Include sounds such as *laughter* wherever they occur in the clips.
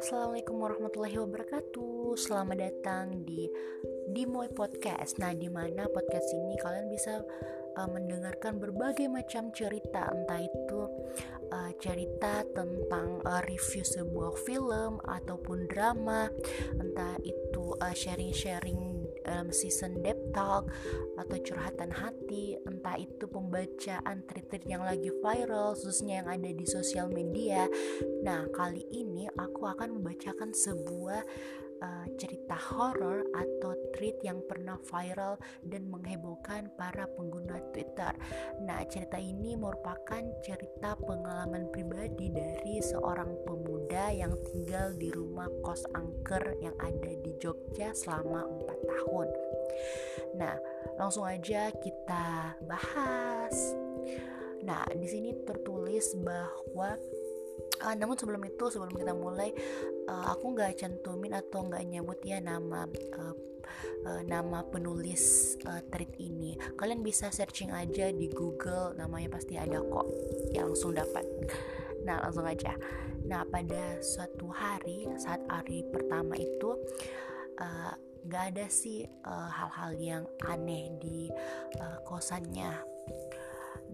Assalamualaikum warahmatullahi wabarakatuh. Selamat datang di Dimoy Podcast. Nah, di mana podcast ini kalian bisa uh, mendengarkan berbagai macam cerita, entah itu uh, cerita tentang uh, review sebuah film ataupun drama, entah itu uh, sharing-sharing um, season deep talk atau curhatan hati entah itu pembacaan tweet yang lagi viral khususnya yang ada di sosial media. Nah kali ini aku akan membacakan sebuah uh, cerita horor atau tweet yang pernah viral dan menghebohkan para pengguna Twitter. Nah, cerita ini merupakan cerita pengalaman pribadi dari seorang pemuda yang tinggal di rumah kos angker yang ada di Jogja selama 4 tahun. Nah, langsung aja kita bahas. Nah, di sini tertulis bahwa uh, namun sebelum itu sebelum kita mulai uh, aku nggak cantumin atau nggak nyebut ya nama uh, uh, nama penulis uh, tweet ini. Kalian bisa searching aja di Google namanya pasti ada kok ya langsung dapat. Nah langsung aja. Nah pada suatu hari saat hari pertama itu nggak uh, ada sih hal-hal uh, yang aneh di uh, kosannya.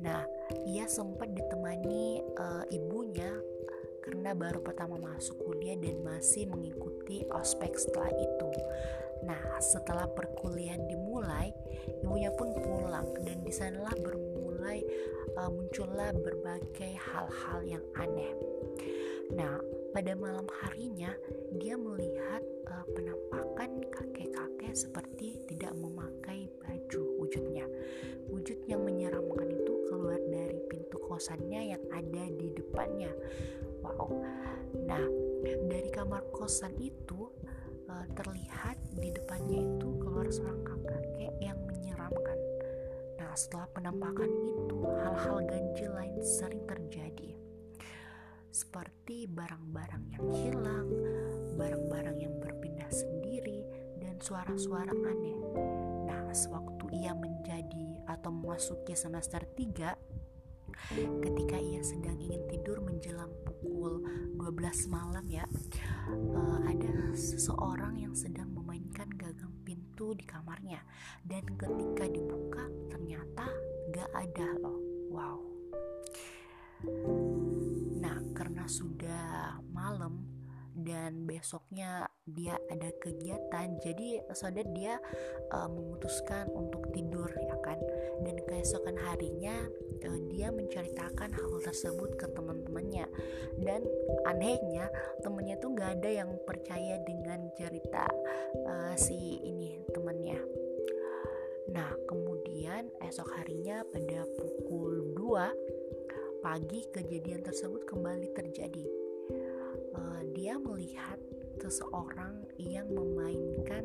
Nah ia sempat ditemani uh, ibunya karena baru pertama masuk kuliah dan masih mengikuti ospek setelah itu. Nah, setelah perkuliahan dimulai, ibunya pun pulang dan di sanalah bermulai uh, muncullah berbagai hal-hal yang aneh. Nah, pada malam harinya dia melihat uh, penampakan kakek-kakek seperti tidak memakai baju wujudnya. Wujud yang menyeramkan itu keluar dari pintu kosannya yang ada di depannya. Nah, dari kamar kosan itu uh, terlihat di depannya itu keluar seorang kakek yang menyeramkan. Nah, setelah penampakan itu, hal-hal ganjil lain sering terjadi. Seperti barang-barang yang hilang, barang-barang yang berpindah sendiri, dan suara-suara aneh. Nah, sewaktu ia menjadi atau memasuki semester 3, ketika ia sedang ingin tidur menjelang pukul 12 malam ya. Uh, ada seseorang yang sedang memainkan gagang pintu di kamarnya. Dan ketika dibuka ternyata gak ada loh. Wow. Nah karena sudah malam dan besoknya dia ada kegiatan jadi saudara dia uh, memutuskan untuk tidur ya kan? Dan keesokan harinya uh, dia menceritakan hal tersebut ke teman-temannya. Dan anehnya temannya tuh nggak ada yang percaya dengan cerita uh, si ini temannya. Nah kemudian esok harinya pada pukul 2 pagi kejadian tersebut kembali terjadi. Uh, dia melihat seseorang yang memainkan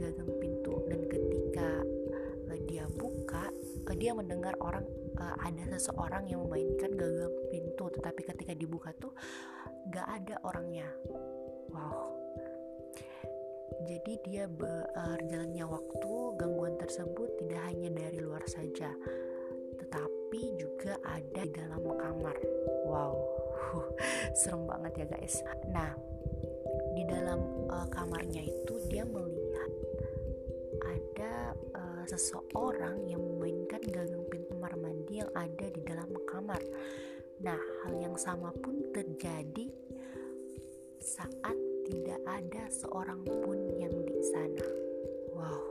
gagang pintu. Dan ketika uh, dia buka dia mendengar orang uh, ada seseorang yang memainkan gagang pintu tetapi ketika dibuka tuh gak ada orangnya. Wow. Jadi dia berjalannya waktu gangguan tersebut tidak hanya dari luar saja tetapi juga ada di dalam kamar. Wow. *laughs* Serem banget ya guys. Nah di dalam uh, kamarnya itu dia melihat ada uh, seseorang yang memainkan gagang pintu mandi yang ada di dalam kamar. Nah hal yang sama pun terjadi saat tidak ada seorang pun yang di sana. Wow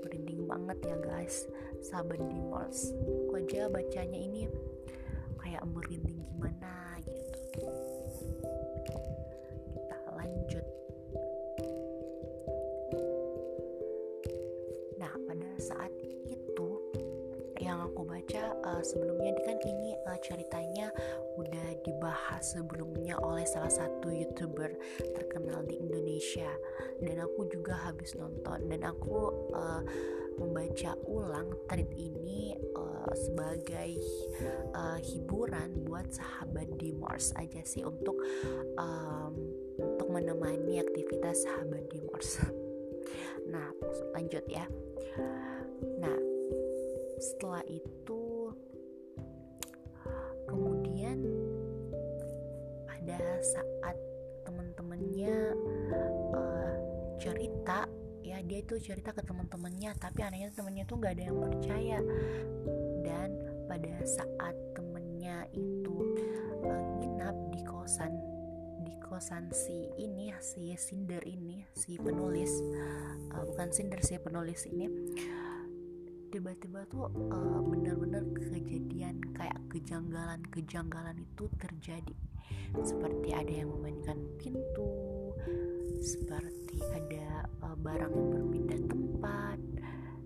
merinding banget ya guys. Sahabat Dimors aku aja bacanya ini kayak merinding gimana gitu sebelumnya kan ini uh, ceritanya udah dibahas sebelumnya oleh salah satu youtuber terkenal di Indonesia dan aku juga habis nonton dan aku uh, membaca ulang thread ini uh, sebagai uh, hiburan buat sahabat di Mars aja sih untuk um, untuk menemani aktivitas sahabat di Mars. *laughs* Nah, lanjut ya. Nah, setelah itu saat temen-temennya uh, cerita ya dia itu cerita ke teman-temannya tapi anehnya temennya tuh nggak ada yang percaya. Dan pada saat temennya itu uh, di kosan di kosan si ini si Cinder ini si penulis uh, bukan Cinder si penulis ini tiba-tiba tuh uh, benar-benar kejadian kayak kejanggalan-kejanggalan itu terjadi. Seperti ada yang memainkan pintu seperti ada uh, barang yang berpindah tempat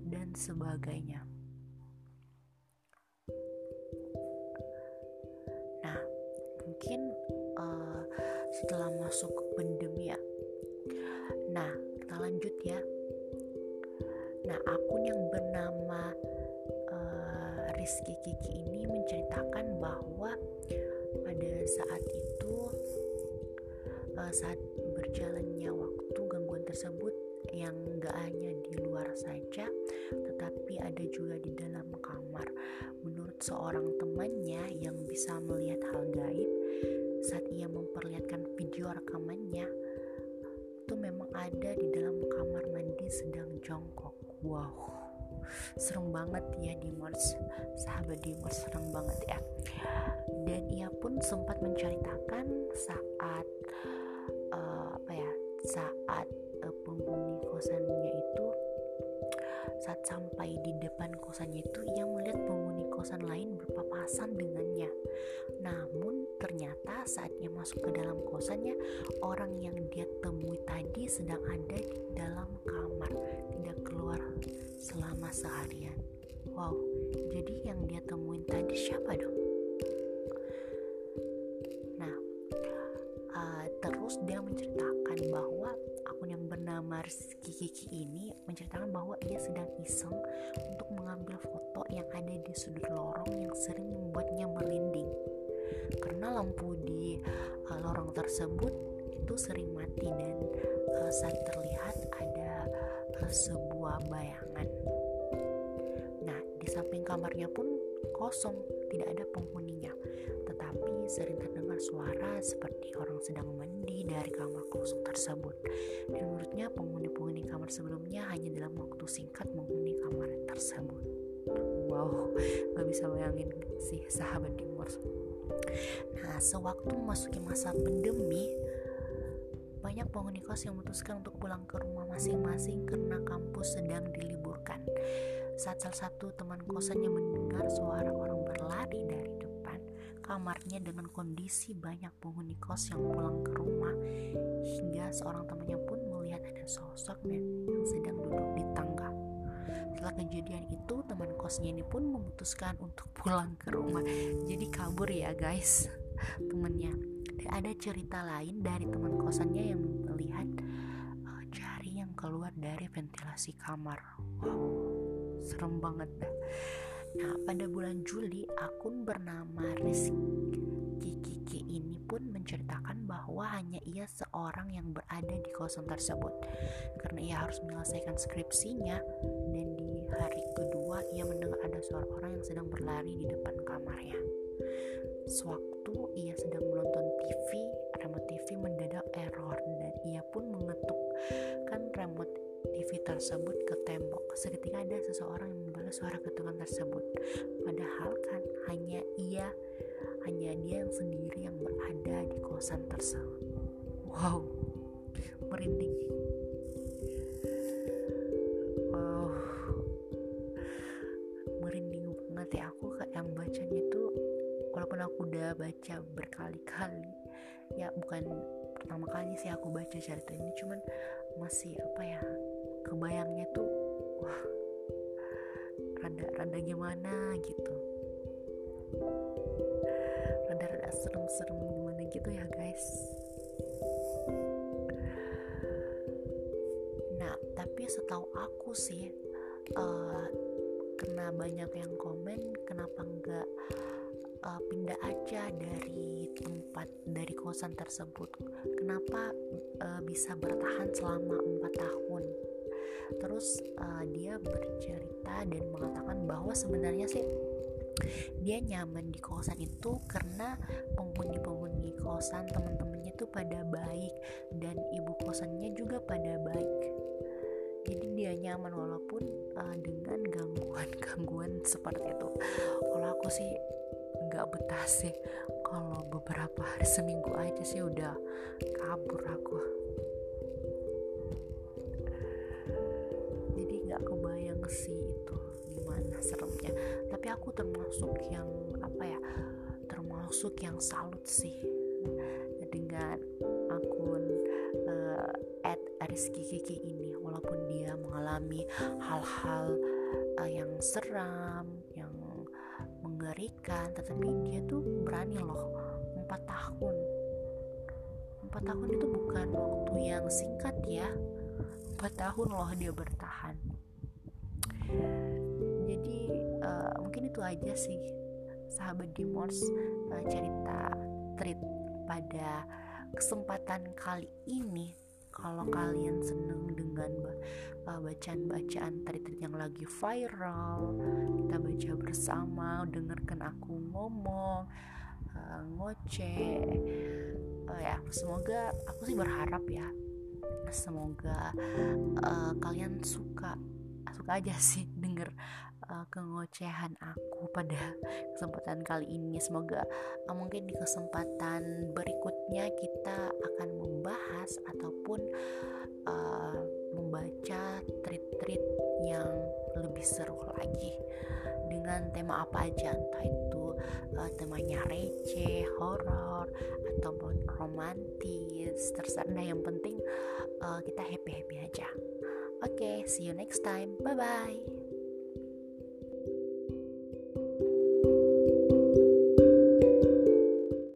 dan sebagainya. Nah mungkin uh, setelah masuk Rizky Kiki ini menceritakan bahwa pada saat itu uh, saat berjalannya waktu gangguan tersebut yang gak hanya di luar saja tetapi ada juga di dalam kamar. Menurut seorang temannya yang bisa melihat hal gaib saat ia memperlihatkan video rekamannya itu memang ada di dalam kamar mandi sedang jongkok. Wow serem banget ya Dimors sahabat Dimors serem banget ya. Dan ia pun sempat menceritakan saat uh, apa ya saat uh, penghuni kosannya itu saat sampai di depan kosannya itu ia melihat penghuni kosan lain berpapasan dengannya. Namun ternyata saat ia masuk ke dalam kosannya orang yang dia temui tadi sedang ada di dalam kamar tidak keluar selama seharian. Wow jadi yang dia temuin tadi siapa dong? Nah uh, terus dia menceritakan bahwa akun yang bernama Rizky Kiki ini menceritakan bahwa ia sedang iseng untuk mengambil foto yang ada di sudut lorong yang sering membuatnya merinding. Karena lampu di uh, lorong tersebut itu sering mati dan uh, saat terlihat ada sebuah bayangan. Nah, di samping kamarnya pun kosong, tidak ada penghuninya. Tetapi sering terdengar suara seperti orang sedang mandi dari kamar kosong tersebut. Dan menurutnya penghuni-penghuni kamar sebelumnya hanya dalam waktu singkat menghuni kamar tersebut. Wow, gak bisa bayangin sih sahabat Dimors. Nah, sewaktu memasuki masa pandemi, banyak penghuni kos yang memutuskan untuk pulang ke rumah masing-masing karena kampus sedang diliburkan. Saat salah satu teman kosannya mendengar suara orang berlari dari depan kamarnya dengan kondisi banyak penghuni kos yang pulang ke rumah, hingga seorang temannya pun melihat ada sosok yang sedang duduk di tangga. Setelah kejadian itu, teman kosnya ini pun memutuskan untuk pulang ke rumah. Jadi kabur ya guys, temennya. Ada cerita lain dari teman kosannya yang melihat uh, jari yang keluar dari ventilasi kamar. Wow, serem banget dah. Nah, pada bulan Juli, akun bernama Rizky Kiki ini pun menceritakan bahwa hanya ia seorang yang berada di kosan tersebut karena ia harus menyelesaikan skripsinya dan di hari kedua ia mendengar ada suara orang yang sedang berlari di depan kamarnya. Sewaktu ia sedang menonton TV, remote TV mendadak error dan ia pun mengetukkan remote TV tersebut ke tembok. Seketika ada seseorang yang membalas suara ketukan tersebut. Padahal kan hanya ia, hanya dia yang sendiri yang berada di kosan tersebut. Wow, merinding. Udah baca berkali-kali. Ya bukan pertama kali sih aku baca cerita ini cuman masih apa ya kebayangnya tuh wah rada rada gimana gitu. Rada rada serem-serem gimana gitu ya guys. Nah tapi setahu aku sih uh, karena banyak yang komen kenapa enggak uh, pindah aja dari tempat dari kosan tersebut. Kenapa uh, bisa bertahan selama empat tahun? Terus uh, dia bercerita dan mengatakan bahwa sebenarnya sih dia nyaman di kosan itu karena penghuni-penghuni kosan teman-temannya tuh pada baik dan ibu kosannya juga pada baik. Jadi dia nyaman walaupun uh, dengan gangguan-gangguan *laughs* seperti itu. Kalau aku sih nggak betah sih. Kalau beberapa hari seminggu aja sih udah kabur aku. Jadi nggak kebayang sih itu gimana seremnya. Tapi aku termasuk yang apa ya termasuk yang salut sih. Dengan akun uh, Rizky Kiki ini. Walaupun dia mengalami hal-hal uh, yang seram mengerikan tetapi dia tuh berani loh. Empat tahun. Empat tahun itu bukan waktu yang singkat ya. Empat tahun loh dia bertahan. Jadi uh, mungkin itu aja sih. Sahabat Dimors uh, cerita treat pada kesempatan kali ini kalau kalian seneng dengan bacaan-bacaan trik-trik yang lagi viral kita baca bersama dengarkan aku ngomong uh, ngoceh uh, ya semoga aku sih berharap ya semoga uh, kalian suka suka aja sih denger uh, kengocehan aku pada *laughs* kesempatan kali ini. Semoga uh, mungkin di kesempatan berikutnya kita akan membahas ataupun uh, membaca treat-treat yang lebih seru lagi dengan tema apa aja entah itu uh, temanya receh, horor ataupun romantis terserah yang penting uh, kita happy happy aja. Oke, okay, see you next time. Bye bye.